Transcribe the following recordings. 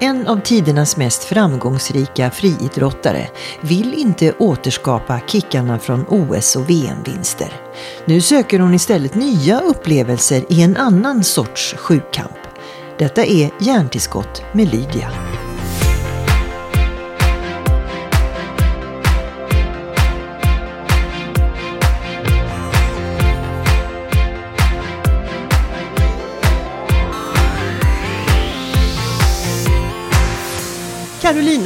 En av tidernas mest framgångsrika friidrottare vill inte återskapa kickarna från OS och VM-vinster. Nu söker hon istället nya upplevelser i en annan sorts sjukamp. Detta är Hjärntillskott med Lydia.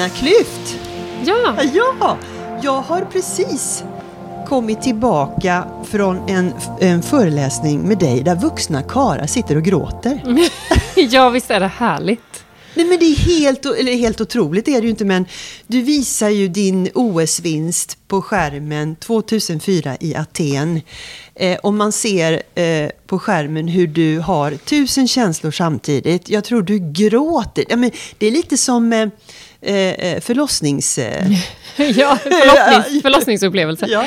Carolina Klüft! Ja! Ja, jag har precis kommit tillbaka från en, en föreläsning med dig där vuxna karlar sitter och gråter. ja, visst är det härligt? Nej men det är helt, eller helt otroligt är det ju inte men du visar ju din OS-vinst på skärmen 2004 i Aten. Eh, och man ser eh, på skärmen hur du har tusen känslor samtidigt. Jag tror du gråter. Ja, men det är lite som eh, eh förlossnings... ja, förlossnings, förlossningsupplevelse. Ja.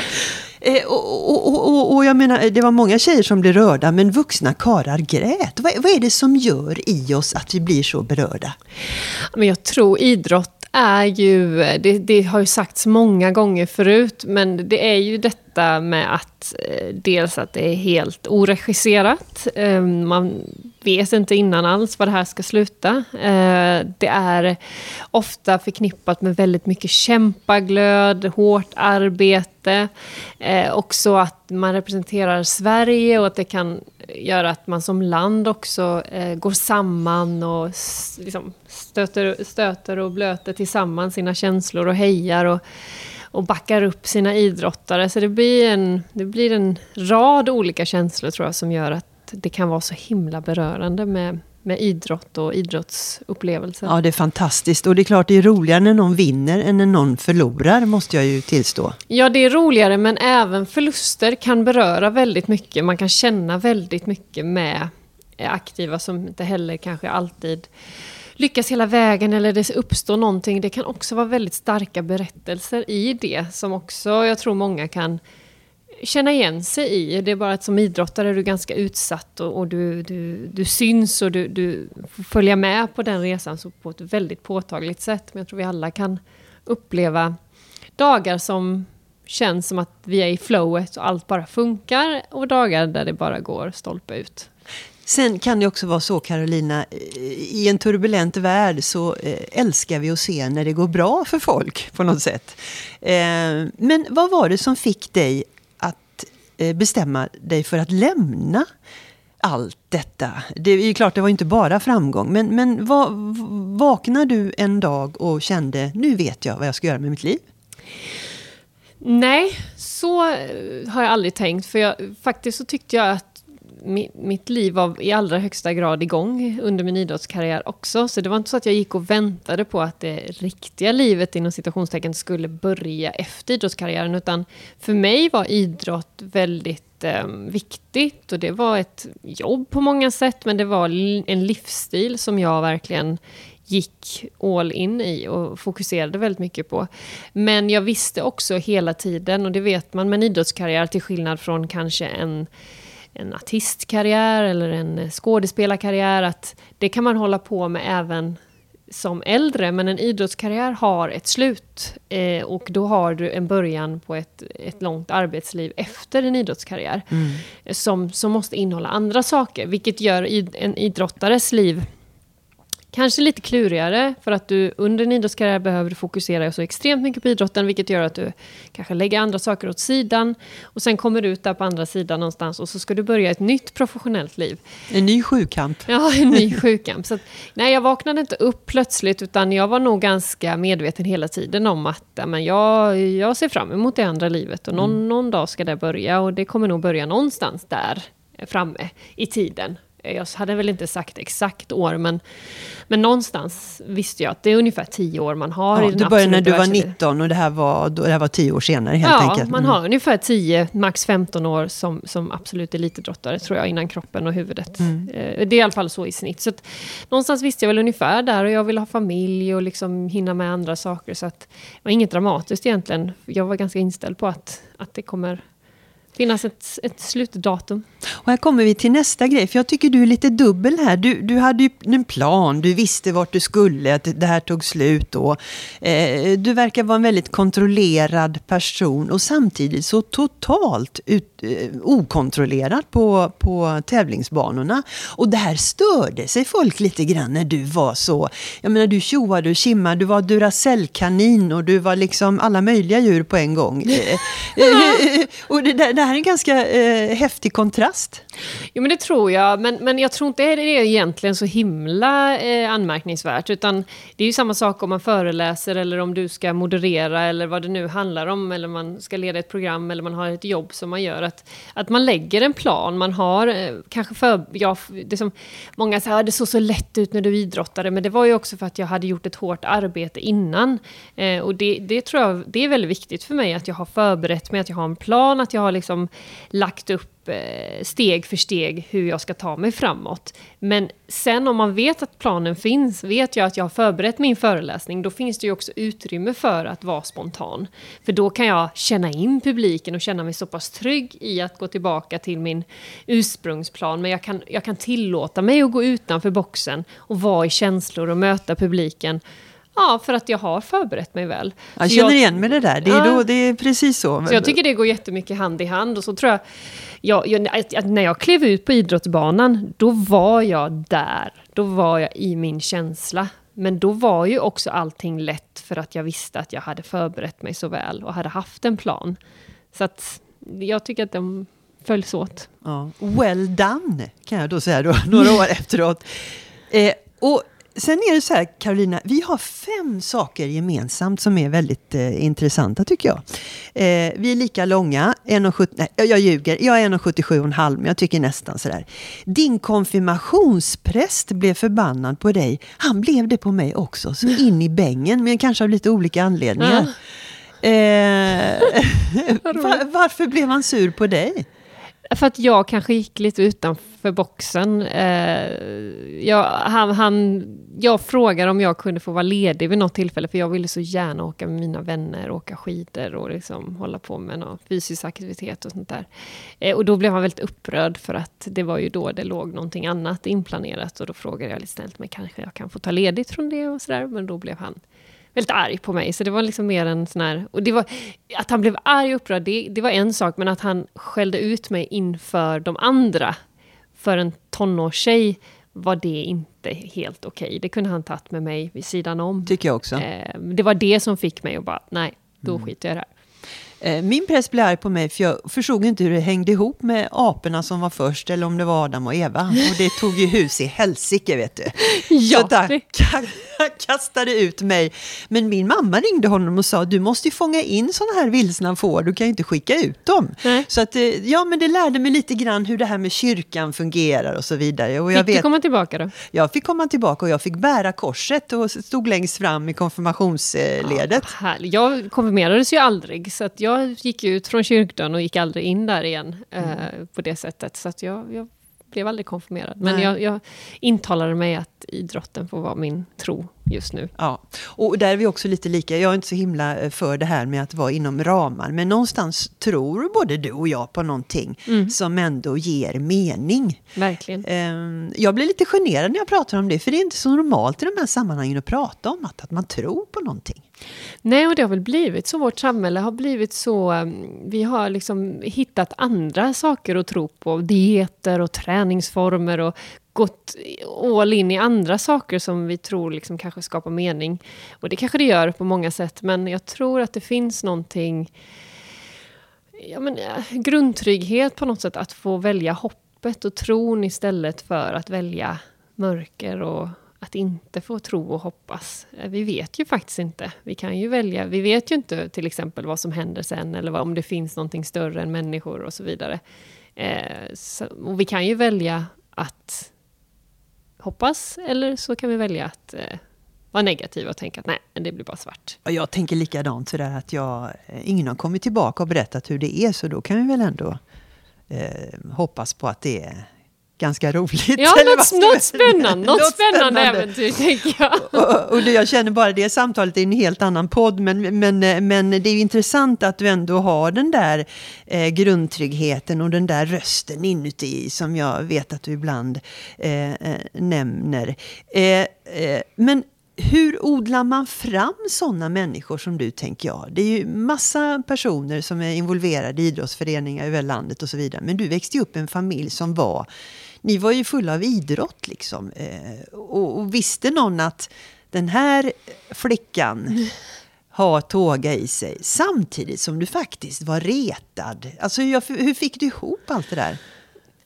Eh, och, och, och, och, jag menar, eh, det var många tjejer som blev rörda, men vuxna karar grät. Vad, vad är det som gör i oss att vi blir så berörda? Men jag tror idrott är ju, det, det, har ju sagts många gånger förut, men det är ju detta med att eh, dels att det är helt oregisserat. Ehm, man vet inte innan alls vad det här ska sluta. Eh, det är ofta förknippat med väldigt mycket kämpaglöd, hårt arbete. Eh, också att man representerar Sverige och att det kan göra att man som land också går samman och liksom stöter, stöter och blöter tillsammans sina känslor och hejar och, och backar upp sina idrottare. Så det blir, en, det blir en rad olika känslor tror jag som gör att det kan vara så himla berörande med, med idrott och idrottsupplevelser. Ja, det är fantastiskt. Och det är klart det är roligare när någon vinner än när någon förlorar, måste jag ju tillstå. Ja, det är roligare, men även förluster kan beröra väldigt mycket. Man kan känna väldigt mycket med aktiva som inte heller kanske alltid lyckas hela vägen eller det uppstår någonting. Det kan också vara väldigt starka berättelser i det som också jag tror många kan känna igen sig i. Det är bara att som idrottare är du ganska utsatt och, och du, du, du syns och du, du får följa med på den resan så på ett väldigt påtagligt sätt. Men jag tror vi alla kan uppleva dagar som känns som att vi är i flowet och allt bara funkar och dagar där det bara går stolpe ut. Sen kan det också vara så, Carolina, eh, i en turbulent värld så eh, älskar vi att se när det går bra för folk på något sätt. Eh, men vad var det som fick dig att bestämma dig för att lämna allt detta? Det är ju klart, det var inte bara framgång, men, men vaknade du en dag och kände, nu vet jag vad jag ska göra med mitt liv? Nej, så har jag aldrig tänkt. För jag, faktiskt så tyckte jag att mitt liv var i allra högsta grad igång under min idrottskarriär också. Så det var inte så att jag gick och väntade på att det riktiga livet inom citationstecken skulle börja efter idrottskarriären. Utan för mig var idrott väldigt eh, viktigt och det var ett jobb på många sätt. Men det var en livsstil som jag verkligen gick all in i och fokuserade väldigt mycket på. Men jag visste också hela tiden, och det vet man med en idrottskarriär till skillnad från kanske en en artistkarriär eller en skådespelarkarriär. Att det kan man hålla på med även som äldre, men en idrottskarriär har ett slut. Eh, och då har du en början på ett, ett långt arbetsliv efter en idrottskarriär. Mm. Som, som måste innehålla andra saker, vilket gör en idrottares liv Kanske lite klurigare, för att du under en idrottskarriär behöver fokusera så extremt mycket på idrotten, vilket gör att du kanske lägger andra saker åt sidan. Och sen kommer du ut där på andra sidan någonstans och så ska du börja ett nytt professionellt liv. En ny sjukamp. Ja, en ny sjukamp. Så att, nej, jag vaknade inte upp plötsligt, utan jag var nog ganska medveten hela tiden om att men jag, jag ser fram emot det andra livet och någon, mm. någon dag ska det börja och det kommer nog börja någonstans där framme i tiden jag hade väl inte sagt exakt år, men, men någonstans visste jag att det är ungefär tio år man har. Ja, i den du började när du var 19 och det här var, det här var tio år senare helt ja, enkelt. Ja, man mm. har ungefär 10, max 15 år som, som absolut elitidrottare, tror jag, innan kroppen och huvudet. Mm. Eh, det är i alla fall så i snitt. Så att, någonstans visste jag väl ungefär där och jag ville ha familj och liksom hinna med andra saker. Så att, det var inget dramatiskt egentligen. Jag var ganska inställd på att, att det kommer finnas ett, ett slutdatum. Och här kommer vi till nästa grej, för jag tycker du är lite dubbel här. Du, du hade ju en plan, du visste vart du skulle, att det här tog slut då. Eh, du verkar vara en väldigt kontrollerad person och samtidigt så totalt ut, eh, okontrollerad på, på tävlingsbanorna. Och där störde sig folk lite grann när du var så, jag menar du tjoade och kimmade, du var Duracellkanin och du var liksom alla möjliga djur på en gång. Eh, eh, och det, det, här är en ganska eh, häftig kontrast. Jo men det tror jag, men, men jag tror inte det är egentligen så himla eh, anmärkningsvärt. Utan det är ju samma sak om man föreläser eller om du ska moderera eller vad det nu handlar om. Eller man ska leda ett program eller man har ett jobb som man gör. Att, att man lägger en plan, man har eh, kanske för... Ja, det som, många säger att det såg så lätt ut när du idrottade, men det var ju också för att jag hade gjort ett hårt arbete innan. Eh, och det, det tror jag det är väldigt viktigt för mig att jag har förberett mig, att jag har en plan, att jag har liksom Liksom lagt upp eh, steg för steg hur jag ska ta mig framåt. Men sen om man vet att planen finns, vet jag att jag har förberett min föreläsning, då finns det ju också utrymme för att vara spontan. För då kan jag känna in publiken och känna mig så pass trygg i att gå tillbaka till min ursprungsplan. Men jag kan, jag kan tillåta mig att gå utanför boxen och vara i känslor och möta publiken Ja, för att jag har förberett mig väl. Jag känner jag, igen med det där. Det är, ja, då, det är precis så. Så jag tycker det går jättemycket hand i hand. Och så tror jag, jag, jag, när jag klev ut på idrottsbanan, då var jag där. Då var jag i min känsla. Men då var ju också allting lätt för att jag visste att jag hade förberett mig så väl och hade haft en plan. Så att jag tycker att de följs åt. Ja. Well done, kan jag då säga då, några år efteråt. Eh, och Sen är det så här, Carolina, vi har fem saker gemensamt som är väldigt eh, intressanta tycker jag. Eh, vi är lika långa, 1,70, nej jag ljuger, jag är 1,77,5 men jag tycker nästan sådär. Din konfirmationspräst blev förbannad på dig. Han blev det på mig också, så in i bängen, men kanske av lite olika anledningar. Ja. Eh, var, varför blev han sur på dig? För att jag kanske gick lite utanför boxen. Eh, jag, han, han, jag frågade om jag kunde få vara ledig vid något tillfälle, för jag ville så gärna åka med mina vänner, åka skidor och liksom hålla på med någon fysisk aktivitet och sånt där. Eh, och då blev han väldigt upprörd, för att det var ju då det låg någonting annat inplanerat. Och då frågade jag lite snällt, men kanske jag kan få ta ledigt från det och sådär. Men då blev han väldigt arg på mig. Så det var liksom mer en sån här... Och det var, att han blev arg och upprörd, det, det var en sak. Men att han skällde ut mig inför de andra, för en tonårstjej, var det inte helt okej. Okay. Det kunde han tagit med mig vid sidan om. Tycker jag också. Eh, det var det som fick mig att bara, nej, då mm. skiter jag i det här. Eh, min präst blev arg på mig för jag förstod inte hur det hängde ihop med aporna som var först eller om det var Adam och Eva. Och det tog ju hus i helsike vet du. Ja. Så där kastade ut mig. Men min mamma ringde honom och sa du måste ju fånga in sådana här vilsna får, du kan ju inte skicka ut dem. Nej. Så att, eh, ja men det lärde mig lite grann hur det här med kyrkan fungerar och så vidare. Och jag fick vet, du komma tillbaka då? Jag fick komma tillbaka och jag fick bära korset och stod längst fram i konfirmationsledet. Ja, jag konfirmerades ju aldrig så att jag jag gick ut från kyrkdörren och gick aldrig in där igen mm. eh, på det sättet. Så att jag, jag blev aldrig konfirmerad. Men jag, jag intalade mig att idrotten får vara min tro just nu. Ja, och där är vi också lite lika. Jag är inte så himla eh, för det här med att vara inom ramar. Men någonstans tror både du och jag på någonting mm. som ändå ger mening. Verkligen. Ehm, jag blir lite generad när jag pratar om det. För det är inte så normalt i de här sammanhangen att prata om att, att man tror på någonting. Nej, och det har väl blivit så. Vårt samhälle har blivit så... Ehm, vi har liksom hittat andra saker att tro på. Dieter och träningsformer och gått all in i andra saker som vi tror liksom kanske skapar mening. Och det kanske det gör på många sätt, men jag tror att det finns någonting... Ja, men, eh, grundtrygghet på något sätt, att få välja hoppet och tron istället för att välja mörker och att inte få tro och hoppas. Eh, vi vet ju faktiskt inte. Vi kan ju välja. Vi vet ju inte till exempel vad som händer sen eller om det finns någonting större än människor och så vidare. Eh, så, och vi kan ju välja att hoppas, eller så kan vi välja att eh, vara negativa och tänka att nej, det blir bara svart. Jag tänker likadant sådär att jag, eh, ingen har kommit tillbaka och berättat hur det är, så då kan vi väl ändå eh, hoppas på att det är ganska roligt. Ja, något, något spännande, något spännande äventyr tänker jag. Och, och, jag känner bara det samtalet är en helt annan podd, men, men, men det är intressant att du ändå har den där eh, grundtryggheten och den där rösten inuti som jag vet att du ibland eh, eh nämner. Eh, eh, men hur odlar man fram sådana människor som du, tänker jag? Det är ju massa personer som är involverade i idrottsföreningar över landet och så vidare. Men du växte upp i en familj som var, ni var ju fulla av idrott liksom. Eh, och, och visste någon att den här flickan har tåga i sig samtidigt som du faktiskt var retad. Alltså hur fick du ihop allt det där?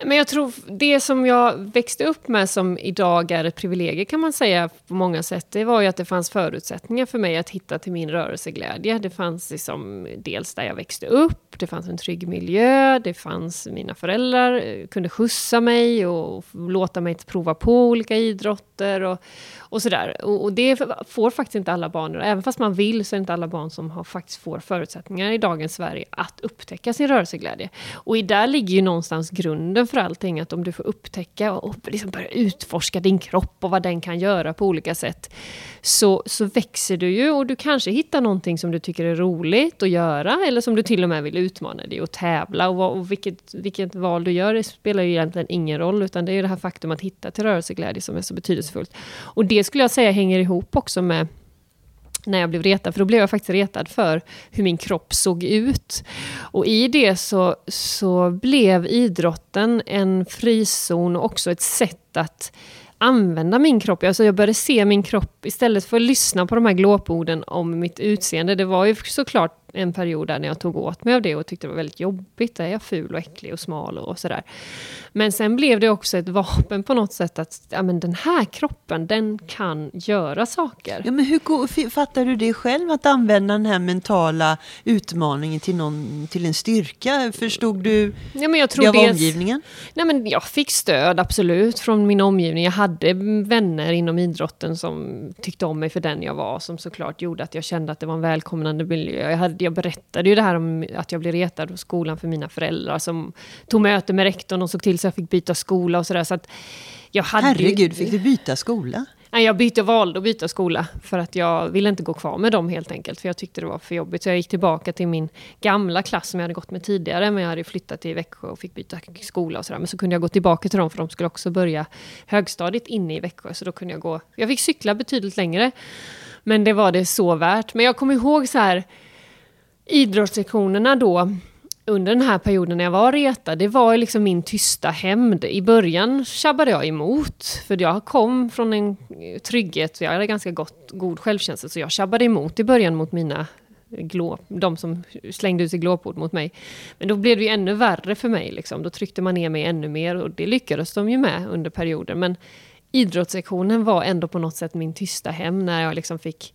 Men jag tror det som jag växte upp med som idag är ett privilegium kan man säga på många sätt, det var ju att det fanns förutsättningar för mig att hitta till min rörelseglädje. Det fanns liksom dels där jag växte upp, det fanns en trygg miljö, det fanns mina föräldrar eh, kunde skjutsa mig och låta mig prova på olika idrotter och, och sådär. Och, och, det får faktiskt inte alla barn, även fast man vill så är det inte alla barn som har, faktiskt får förutsättningar i dagens Sverige att upptäcka sin rörelseglädje. Och i där ligger ju någonstans grunden för allting, att om du får upptäcka och liksom börja utforska din kropp och vad den kan göra på olika sätt, så, så växer du ju och du kanske hittar någonting som du tycker är roligt att göra, eller som du till och med vill utmana dig och tävla. Och, och vilket, vilket val du gör det spelar ju egentligen ingen roll, utan det är ju det här faktum att hitta till rörelseglädje som är så betydelsefullt. Och det skulle jag säga hänger ihop också med när jag blev retad, för då blev jag faktiskt retad för hur min kropp såg ut. Och i det så, så blev idrotten en frizon och också ett sätt att använda min kropp. Alltså jag började se min kropp istället för att lyssna på de här glåporden om mitt utseende. Det var ju såklart en period där när jag tog åt mig av det och tyckte det var väldigt jobbigt. Där är jag ful och äcklig och smal och sådär. Men sen blev det också ett vapen på något sätt att ja, men den här kroppen, den kan göra saker. Ja, men hur fattar du det själv, att använda den här mentala utmaningen till, någon, till en styrka? Förstod du ja, men jag tror det av dels, omgivningen? Nej, men jag fick stöd, absolut, från min omgivning. Jag hade vänner inom idrotten som tyckte om mig för den jag var, som såklart gjorde att jag kände att det var en välkomnande miljö. Jag, hade, jag berättade ju det här om att jag blev retad på skolan för mina föräldrar, som tog möte med rektorn och såg till så jag fick byta skola och sådär. Så att jag hade Herregud, ju, fick du byta skola? Nej, jag bytte, valde att byta skola för att jag ville inte gå kvar med dem helt enkelt. För jag tyckte det var för jobbigt. Så jag gick tillbaka till min gamla klass som jag hade gått med tidigare. Men jag hade flyttat till Växjö och fick byta skola och sådär. Men så kunde jag gå tillbaka till dem för de skulle också börja högstadiet inne i Växjö. Så då kunde jag gå. Jag fick cykla betydligt längre. Men det var det så värt. Men jag kommer ihåg så här idrottslektionerna då under den här perioden när jag var retad, det var liksom min tysta hämnd. I början tjabbade jag emot, för jag kom från en trygghet, jag hade ganska gott, god självkänsla, så jag tjabbade emot i början mot mina glåp, de som slängde ut sig glåpord mot mig. Men då blev det ju ännu värre för mig, liksom. då tryckte man ner mig ännu mer och det lyckades de ju med under perioden. Men idrottssektionen var ändå på något sätt min tysta hem när jag liksom fick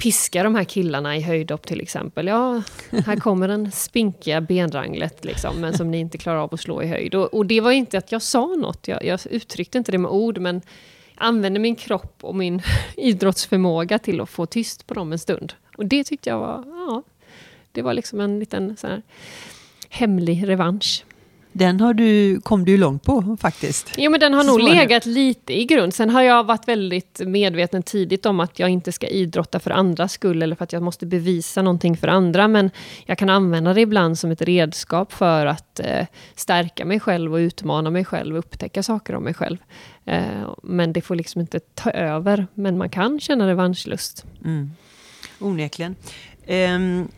piska de här killarna i höjdhopp till exempel. Ja, här kommer den spinkiga benranglet liksom, men som ni inte klarar av att slå i höjd. Och, och det var inte att jag sa något, jag, jag, uttryckte inte det med ord, men använde min kropp och min idrottsförmåga till att få tyst på dem en stund. Och det tyckte jag var, ja, det var liksom en liten sån här hemlig revansch. Den har du, kom du långt på faktiskt. Jo, men den har nog legat lite i grund. Sen har jag varit väldigt medveten tidigt om att jag inte ska idrotta för andras skull, eller för att jag måste bevisa någonting för andra. Men jag kan använda det ibland som ett redskap för att eh, stärka mig själv och utmana mig själv, och upptäcka saker om mig själv. Eh, men det får liksom inte ta över. Men man kan känna revanschlust. Mm. Onekligen. Um,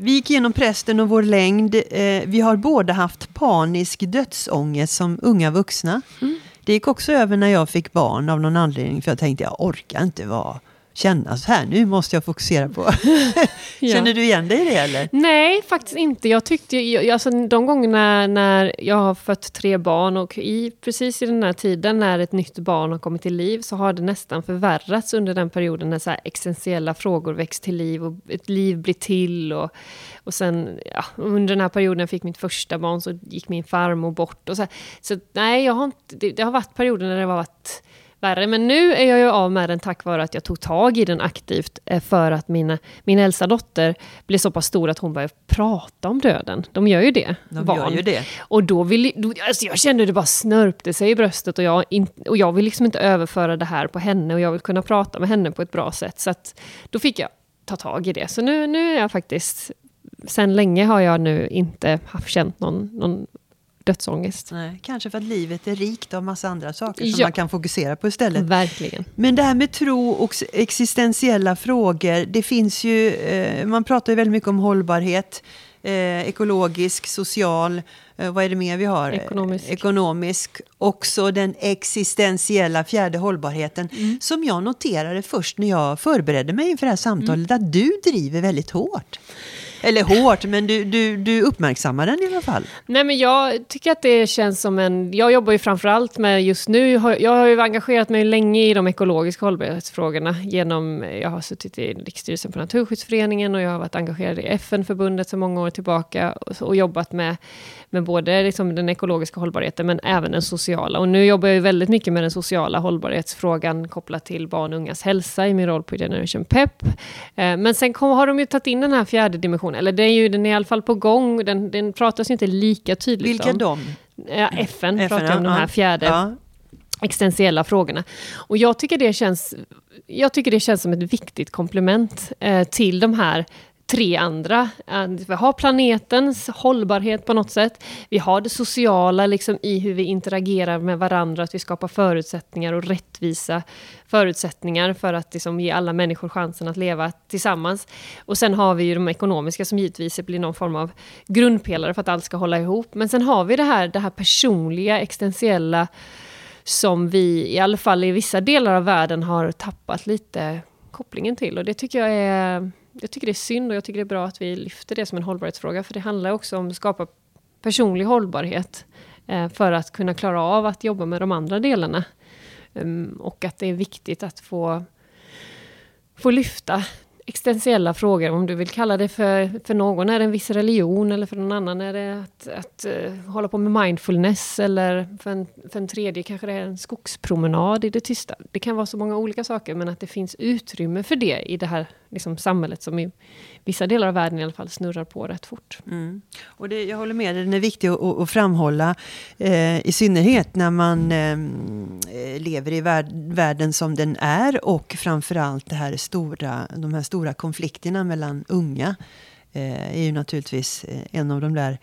vi gick igenom prästen och vår längd. Eh, vi har båda haft panisk dödsångest som unga vuxna. Mm. Det gick också över när jag fick barn av någon anledning. För jag tänkte jag orkar inte vara känna så här, nu måste jag fokusera på. Känner du igen dig i det eller? Nej, faktiskt inte. Jag tyckte, alltså, de gångerna när jag har fött tre barn och i, precis i den här tiden när ett nytt barn har kommit till liv så har det nästan förvärrats under den perioden när så här existentiella frågor väcks till liv och ett liv blir till. Och, och sen ja, under den här perioden jag fick mitt första barn så gick min farmor bort. Och så, så nej, jag har inte, det, det har varit perioder när det har varit värre. Men nu är jag ju av med den tack vare att jag tog tag i den aktivt eh, för att mina, min äldsta dotter blev så pass stor att hon började prata om döden. De gör ju det. De barn. gör ju det. Och då vill då, alltså jag kände det bara snörpte sig i bröstet och jag, in, och jag vill liksom inte överföra det här på henne och jag vill kunna prata med henne på ett bra sätt. Så att då fick jag ta tag i det. Så nu, nu är jag faktiskt, sen länge har jag nu inte haft känt någon, någon dödsångest. Nej, kanske för att livet är rikt av massa andra saker som Ja. man kan fokusera på istället. Verkligen. Men det här med tro och existentiella frågor, det finns ju, eh, man pratar ju väldigt mycket om hållbarhet, eh, ekologisk, social, eh, vad är det mer vi har? Ekonomisk. Ekonomisk. Också den existentiella fjärde hållbarheten, Mm. som jag noterade först när jag förberedde mig inför det här samtalet, Mm. att du driver väldigt hårt. Eller hårt, men du, du, du uppmärksammar den i alla fall. Nej men jag tycker att det känns som en... Jag jobbar ju framförallt med just nu, jag har ju engagerat mig länge i de ekologiska hållbarhetsfrågorna genom, jag har suttit i riksstyrelsen för Naturskyddsföreningen och jag har varit engagerad i FN-förbundet sedan många år tillbaka och, och jobbat med, med både liksom den ekologiska hållbarheten men även den sociala. Och nu jobbar jag ju väldigt mycket med den sociala hållbarhetsfrågan kopplat till barn och ungas hälsa i min roll på Generation Pep. Eh, men sen kom, har de ju tagit in den här fjärde dimensionen, eller det är ju, den är i alla fall på gång, den, den pratas ju inte lika tydligt Vilka om. de? Ja, FN, FN, pratar ju om ja, de här ja. fjärde Ja. existentiella frågorna. Och jag tycker det känns, jag tycker det känns som ett viktigt komplement eh, till de här tre andra. Vi har planetens hållbarhet på något sätt. Vi har det sociala liksom, i hur vi interagerar med varandra, att vi skapar förutsättningar och rättvisa förutsättningar för att liksom, ge alla människor chansen att leva tillsammans. Och sen har vi ju de ekonomiska som givetvis blir någon form av grundpelare för att allt ska hålla ihop. Men sen har vi det här, det här personliga, existentiella som vi, i alla fall i vissa delar av världen, har tappat lite kopplingen till. Och det tycker jag är, jag tycker det är synd och jag tycker det är bra att vi lyfter det som en hållbarhetsfråga. För det handlar också om att skapa personlig hållbarhet eh, för att kunna klara av att jobba med de andra delarna. Um, och att det är viktigt att få, få lyfta existentiella frågor, om du vill kalla det för, för någon är det en viss religion eller för någon annan är det att, att uh, hålla på med mindfulness eller för en, för en tredje kanske det är en skogspromenad i det tysta. Det kan vara så många olika saker men att det finns utrymme för det i det här liksom, samhället som i vissa delar av världen i alla fall snurrar på rätt fort. Mm. Och det, jag håller med dig, den är viktig att, att framhålla. Eh, I synnerhet när man eh, lever i värld, världen som den är och framförallt det här stora, de här stora konflikterna mellan unga. Eh, är ju naturligtvis eh, en av de där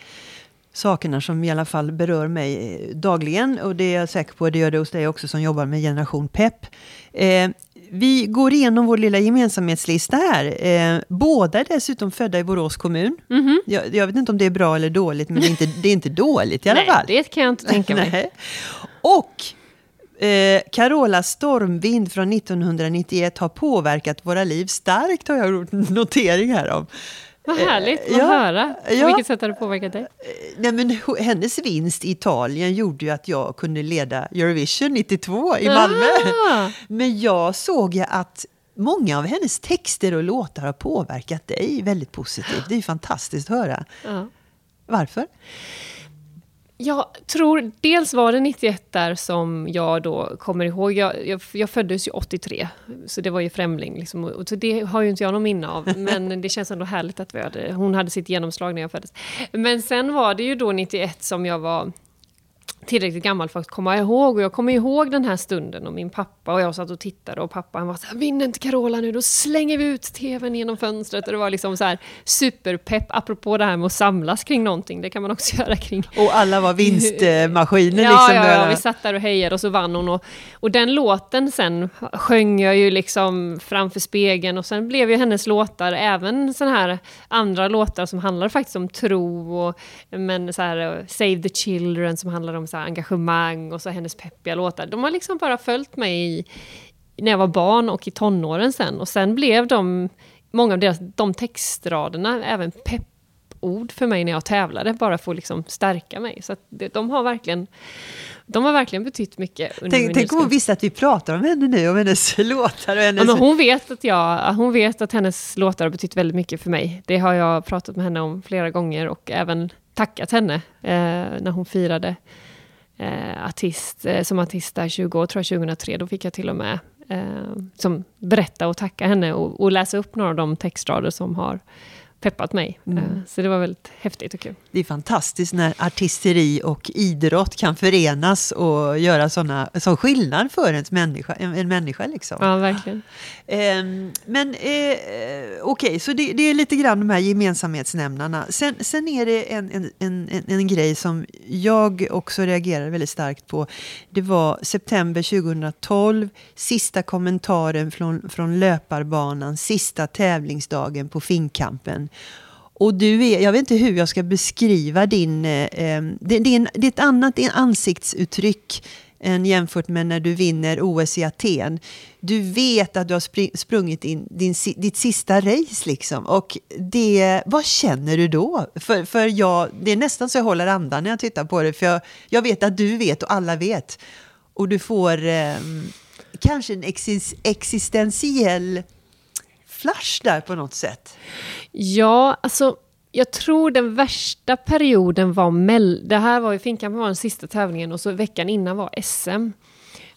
sakerna som i alla fall berör mig eh, dagligen. Och det är jag säker på, det gör det hos dig också som jobbar med Generation Pep. Eh, vi går igenom vår lilla gemensamhetslista här. Eh, båda är dessutom födda i Borås kommun. Mhm. Jag, jag vet inte om det är bra eller dåligt, men det är inte, det är inte dåligt i alla Nej, fall. det kan jag inte tänka mig. Nej. Och eh, Carola Stormvind från 1991 har påverkat våra liv starkt, har jag gjort notering här om. Vad härligt att ja, höra. På ja. vilket sätt har det påverkat dig? Nej, men hennes vinst i Italien gjorde ju att jag kunde leda Eurovision 92 i Malmö. Ah. Men jag såg ju att många av hennes texter och låtar har påverkat dig väldigt positivt. Det är ju fantastiskt att höra. Ja. Varför? Jag tror, dels var det 91 där som jag då kommer ihåg. Jag, jag, jag föddes ju 83, så det var ju främling. Liksom, och så det har ju inte jag någon minne av. Men det känns ändå härligt att vi hade, hon hade sitt genomslag när jag föddes. Men sen var det ju då 91 som jag var tillräckligt gammal för att komma ihåg. Och jag kommer ihåg den här stunden och min pappa och jag satt och tittade och pappa han var så här, vinner inte Carola nu, då slänger vi ut tvn genom fönstret. Och det var liksom så här superpepp, apropå det här med att samlas kring någonting, det kan man också göra kring Och alla var vinstmaskiner Ja, liksom. ja, ja, där. vi satt där och hejade och så vann hon. Och, och den låten sen sjöng jag ju liksom framför spegeln och sen blev ju hennes låtar även såna här andra låtar som handlar faktiskt om tro och men så här, eh, Save the Children som handlar om så engagemang och så hennes peppiga låtar. De har liksom bara följt mig i, när jag var barn och i tonåren sen. Och sen blev de, många av deras, de textraderna, även peppord för mig när jag tävlade, bara för att liksom stärka mig. Så att det, de har verkligen de har verkligen betytt mycket under Tänk, tänk om hon visste att vi pratar om henne nu, om hennes låtar och hennes... Ja, men hon, vet att jag, hon vet att hennes låtar har betytt väldigt mycket för mig. Det har jag pratat med henne om flera gånger och även tackat henne eh, när hon firade eh, artist, eh, som artist där 20 år, tror jag 2003. Då fick jag till och med eh, som berätta och tacka henne och, och läsa upp några av de textrader som har peppat mig. Mm. Eh, så det var väldigt häftigt och kul. Det är fantastiskt när artisteri och idrott kan förenas och göra såna, sån skillnad för ens människa, en, en människa. Liksom. Ja, verkligen. Um, men eh, okej, okay, så det, det, är lite grann de här gemensamhetsnämnarna. Sen, sen är det en, en, en, en, grej som jag också reagerade väldigt starkt på. Det var september 2012, sista kommentaren från, från löparbanan, sista tävlingsdagen på Finnkampen. Och du är, jag vet inte hur jag ska beskriva din... Eh, eh det, det, är en, det är ett annat ansiktsuttryck än jämfört med när du vinner OS i Aten. Du vet att du har sprungit in din, ditt sista race liksom. Och det, vad känner du då? För, för jag, det är nästan så jag håller andan när jag tittar på det. För jag, jag vet att du vet och alla vet. Och du får eh, kanske en exis, existentiell flash där på något sätt. Ja, alltså jag tror den värsta perioden var... Mell det här var ju Finnkampen var den sista tävlingen och så veckan innan var SM.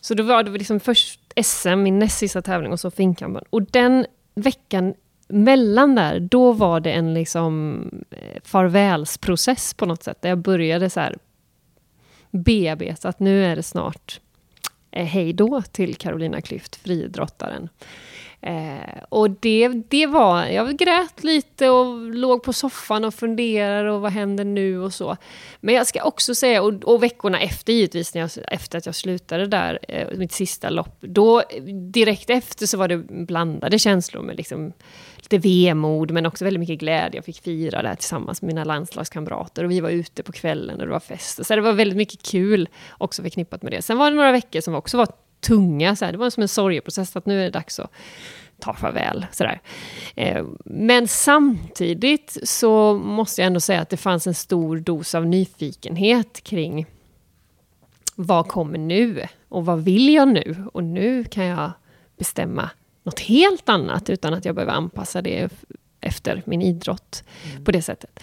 Så då var det liksom först SM, min näst sista tävling, och så Finnkampen. Och den veckan mellan där, då var det en liksom eh, farvälsprocess på något sätt. Där jag började så här bearbeta att nu är det snart eh, hej då till Carolina Klüft, friidrottaren. Eh, och det, det var, jag grät lite och låg på soffan och funderade och vad händer nu och så. Men jag ska också säga, och, och veckorna efter givetvis, när jag, efter att jag slutade där, eh, mitt sista lopp, då direkt efter så var det blandade känslor med liksom lite vemod men också väldigt mycket glädje. Jag fick fira det här tillsammans med mina landslagskamrater och vi var ute på kvällen och det var fest. Så det var väldigt mycket kul också förknippat med det. Sen var det några veckor som också var tunga. Så här. Det var som en sorgeprocess, att nu är det dags att ta farväl. Sådär. Eh, men samtidigt så måste jag ändå säga att det fanns en stor dos av nyfikenhet kring vad kommer nu? Och vad vill jag nu? Och nu kan jag bestämma något helt annat utan att jag behöver anpassa det efter min idrott mm. på det sättet.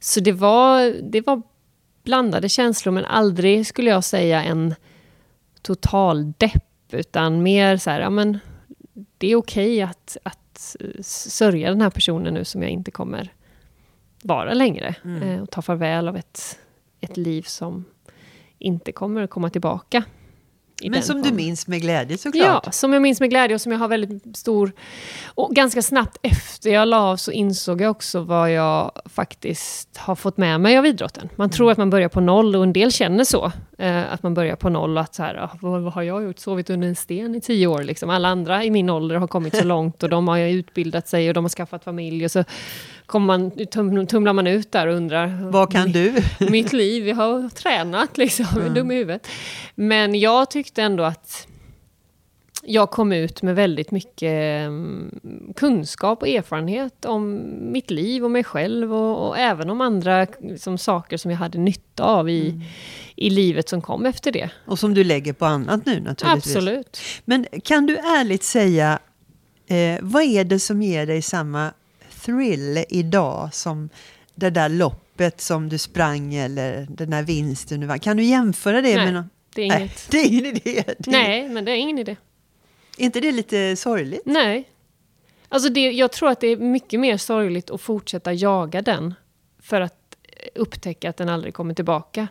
Så det var, det var blandade känslor, men aldrig skulle jag säga en total depp, utan mer så här, ja men det är okej okay att, att sörja den här personen nu som jag inte kommer vara längre. Mm. Eh, och ta farväl av ett, ett liv som inte kommer komma tillbaka. Men som form. du minns med glädje såklart? Ja, som jag minns med glädje och som jag har väldigt stor... Och ganska snabbt efter jag la av så insåg jag också vad jag faktiskt har fått med mig av idrotten. Man tror mm. att man börjar på noll och en del känner så. Eh, att man börjar på noll och att så här, ah, vad, vad, har jag gjort? Sovit under en sten i tio år liksom. Alla andra i min ålder har kommit så långt och de har utbildat sig och de har skaffat familj och så kommer man, tum, tumlar man ut där och undrar... Vad kan du? mitt liv, jag har tränat liksom, mm. dum i huvudet. Men jag tyckte ändå att jag kom ut med väldigt mycket mm, kunskap och erfarenhet om mitt liv och mig själv och, och även om andra liksom, saker som jag hade nytta av i, mm. i livet som kom efter det. Och som du lägger på annat nu naturligtvis. Absolut. Men kan du ärligt säga, eh, vad är det som ger dig samma thrill idag som det där loppet som du sprang eller den där vinsten du vann? Kan du jämföra det Nej, med något? det är inget. Nej, det är ingen idé. Det Nej, men det är ingen idé. Är inte det lite sorgligt? Nej. Alltså det, jag tror att det är mycket mer sorgligt att fortsätta jaga den för att upptäcka att den aldrig kommer tillbaka.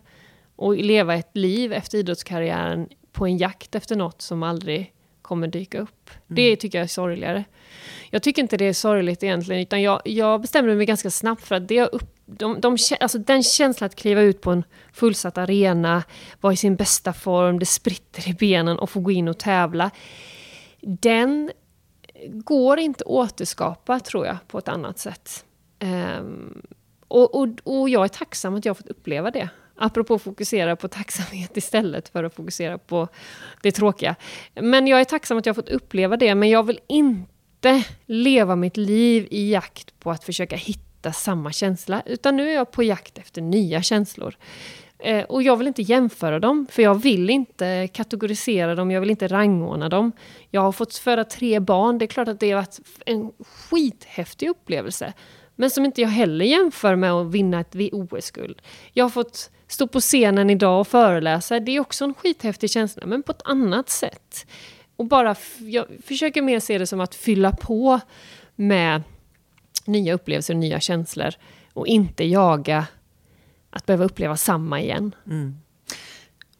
Och leva ett liv efter idrottskarriären på en jakt efter något som aldrig kommer dyka upp. Mm. Det tycker jag är sorgligare. Jag tycker inte det är sorgligt egentligen, utan jag, jag bestämde mig ganska snabbt för att det upp, de, de, alltså den känslan att kliva ut på en fullsatt arena, vara i sin bästa form, det spritter i benen och få gå in och tävla. Den går inte att återskapa, tror jag, på ett annat sätt. Um, och, och, och jag är tacksam att jag fått uppleva det. Apropå fokusera på tacksamhet istället för att fokusera på det tråkiga. Men jag är tacksam att jag har fått uppleva det, men jag vill inte leva mitt liv i jakt på att försöka hitta samma känsla, utan nu är jag på jakt efter nya känslor. Eh, och jag vill inte jämföra dem, för jag vill inte kategorisera dem, jag vill inte rangordna dem. Jag har fått föda tre barn, det är klart att det har varit en skithäftig upplevelse. Men som inte jag heller jämför med att vinna ett OS-guld. Jag har fått stå på scenen idag och föreläsa, det är också en skithäftig känsla, men på ett annat sätt. Och bara, jag försöker mer se det som att fylla på med nya upplevelser och nya känslor. Och inte jaga att behöva uppleva samma igen. Mm.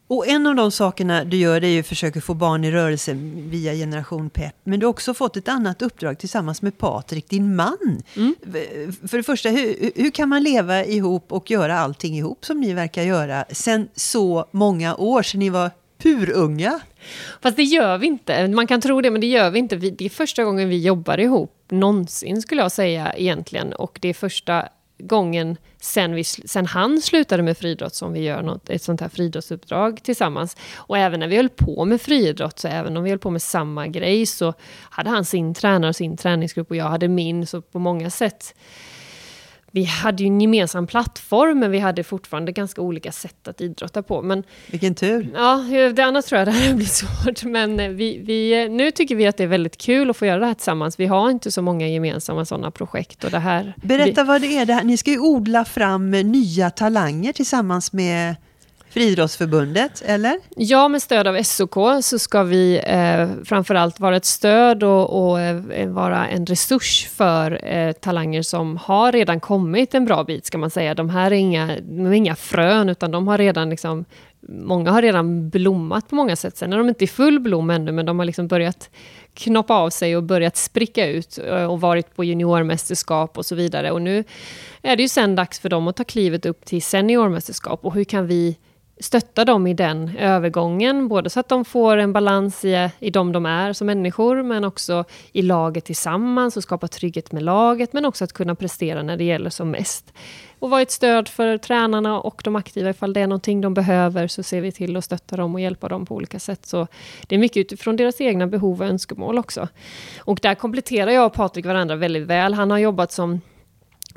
Och en av de sakerna du gör det är ju att försöka få barn i rörelse via Generation Pep. Men du har också fått ett annat uppdrag tillsammans med Patrik, din man. Mm. För det första, hur, hur, kan man leva ihop och göra allting ihop som ni verkar göra sen så många år, sedan ni var purunga? Fast det gör vi inte. Man kan tro det, men det gör vi inte. Det är första gången vi jobbar ihop någonsin, skulle jag säga egentligen. Och det är första gången sen, vi, sen han slutade med friidrott som vi gör något, ett sånt här friidrottsuppdrag tillsammans. Och även när vi höll på med friidrott, så även om vi höll på med samma grej, så hade han sin tränare och sin träningsgrupp och jag hade min. Så på många sätt vi hade ju en gemensam plattform, men vi hade fortfarande ganska olika sätt att idrotta på. Men, Vilken tur! Ja, det andra tror jag det här blir svårt. Men eh, vi, vi, eh, nu tycker vi att det är väldigt kul att få göra det här tillsammans. Vi har inte så många gemensamma sådana projekt. Och det här, Berätta vi, vad det är. Det här. Ni ska ju odla fram nya talanger tillsammans med Friidrottsförbundet, eller? Ja, med stöd av SOK så ska vi eh, framförallt vara ett stöd och, och eh, vara en resurs för eh, talanger som har redan kommit en bra bit, ska man säga. De här är inga, de är inga frön, utan de har redan liksom Många har redan blommat på många sätt. Sen är de inte i full blom ännu, men de har liksom börjat knoppa av sig och börjat spricka ut eh, och varit på juniormästerskap och så vidare. Och nu är det ju sen dags för dem att ta klivet upp till seniormästerskap. Och hur kan vi stötta dem i den övergången, både så att de får en balans i, i de de är som människor, men också i laget tillsammans och skapa trygghet med laget, men också att kunna prestera när det gäller som mest. Och vara ett stöd för tränarna och de aktiva, ifall det är någonting de behöver, så ser vi till att stötta dem och hjälpa dem på olika sätt. Så det är mycket utifrån deras egna behov och önskemål också. Och där kompletterar jag och Patrik varandra väldigt väl. Han har jobbat som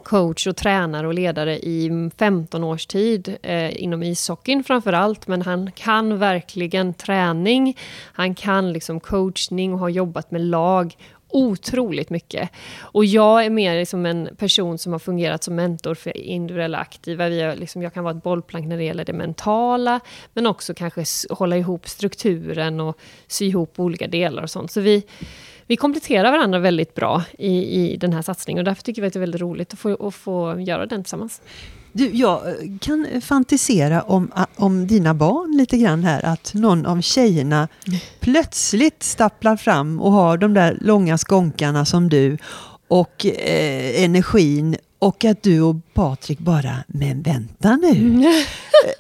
coach och tränare och ledare i 15 års tid eh, inom ishockeyn framför allt, men han kan verkligen träning, han kan liksom coachning och har jobbat med lag otroligt mycket. Och jag är mer liksom en person som har fungerat som mentor för individuella aktiva. Vi har liksom, jag kan vara ett bollplank när det gäller det mentala, men också kanske hålla ihop strukturen och sy ihop olika delar och sånt. Så vi, vi kompletterar varandra väldigt bra i, i den här satsningen och därför tycker vi att det är väldigt roligt att få, att få göra den tillsammans. Du, jag kan fantisera om, om dina barn lite grann här, att någon av tjejerna plötsligt stapplar fram och har de där långa skånkarna som du och eh, energin och att du och Patrik bara, men vänta nu. Mm.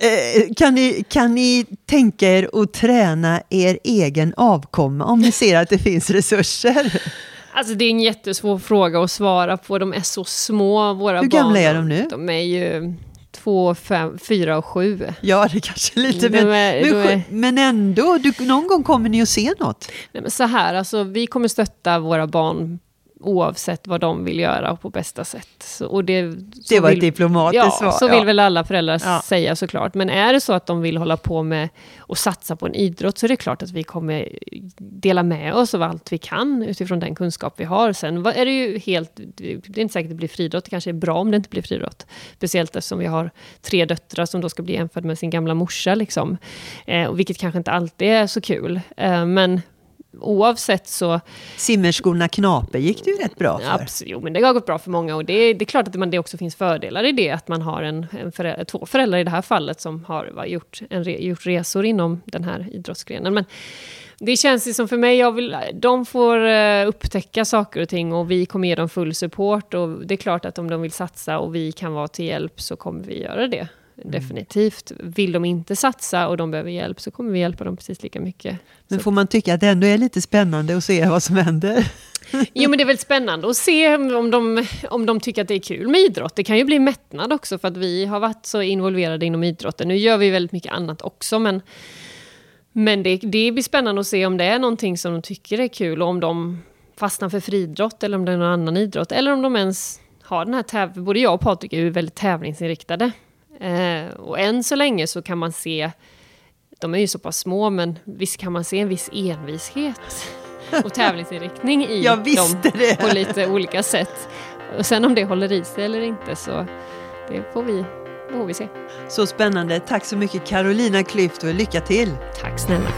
Eh, kan, ni, kan ni tänka er att träna er egen avkomma om ni ser att det finns resurser? Alltså det är en jättesvår fråga att svara på. De är så små, våra Hur barn. gamla är de nu? De är ju två, fem, fyra och sju. Ja, det kanske är lite, men, är, men, är, men ändå, du, någon gång kommer ni att se något? Nej, men så här, alltså, vi kommer stötta våra barn oavsett vad de vill göra på bästa sätt. Så, och det, det var vill, ett diplomatiskt ja, svar. så vill väl alla föräldrar ja. säga såklart. Men är det så att de vill hålla på med och satsa på en idrott så är det klart att vi kommer dela med oss av allt vi kan utifrån den kunskap vi har. Sen är det ju helt, det är inte säkert att det blir friidrott, det kanske är bra om det inte blir friidrott. Speciellt eftersom vi har tre döttrar som då ska bli jämförda med sin gamla morsa, liksom. Eh, vilket kanske inte alltid är så kul. Eh, men oavsett så... Simmerskorna Knape gick det ju rätt bra för. Absolut, jo, men det har gått bra för många och det, det är klart att man, det också finns fördelar i det, att man har en, en förälder, två föräldrar i det här fallet som har va, gjort, en, gjort resor inom den här idrottsgrenen. Men det känns som för mig, jag vill, de får uh, upptäcka saker och ting och vi kommer ge dem full support och det är klart att om de vill satsa och vi kan vara till hjälp så kommer vi göra det. Mm. Definitivt. Vill de inte satsa och de behöver hjälp så kommer vi hjälpa dem precis lika mycket. Men får man tycka att det ändå är lite spännande att se vad som händer? Jo men det är väl spännande att se om de, om de tycker att det är kul med idrott. Det kan ju bli mättnad också för att vi har varit så involverade inom idrotten. Nu gör vi väldigt mycket annat också men, men det, det blir spännande att se om det är någonting som de tycker är kul och om de fastnar för friidrott eller om det är någon annan idrott. Eller om de ens har den här tävlingen. Både jag och Patrik är ju väldigt tävlingsinriktade. Eh, och än så länge så kan man se, de är ju så pass små, men visst kan man se en viss envishet och tävlingsinriktning i dem det. på lite olika sätt. Och sen om det håller i sig eller inte så det får vi får vi se. Så spännande. Tack så mycket Carolina Klüft och lycka till! Tack snälla.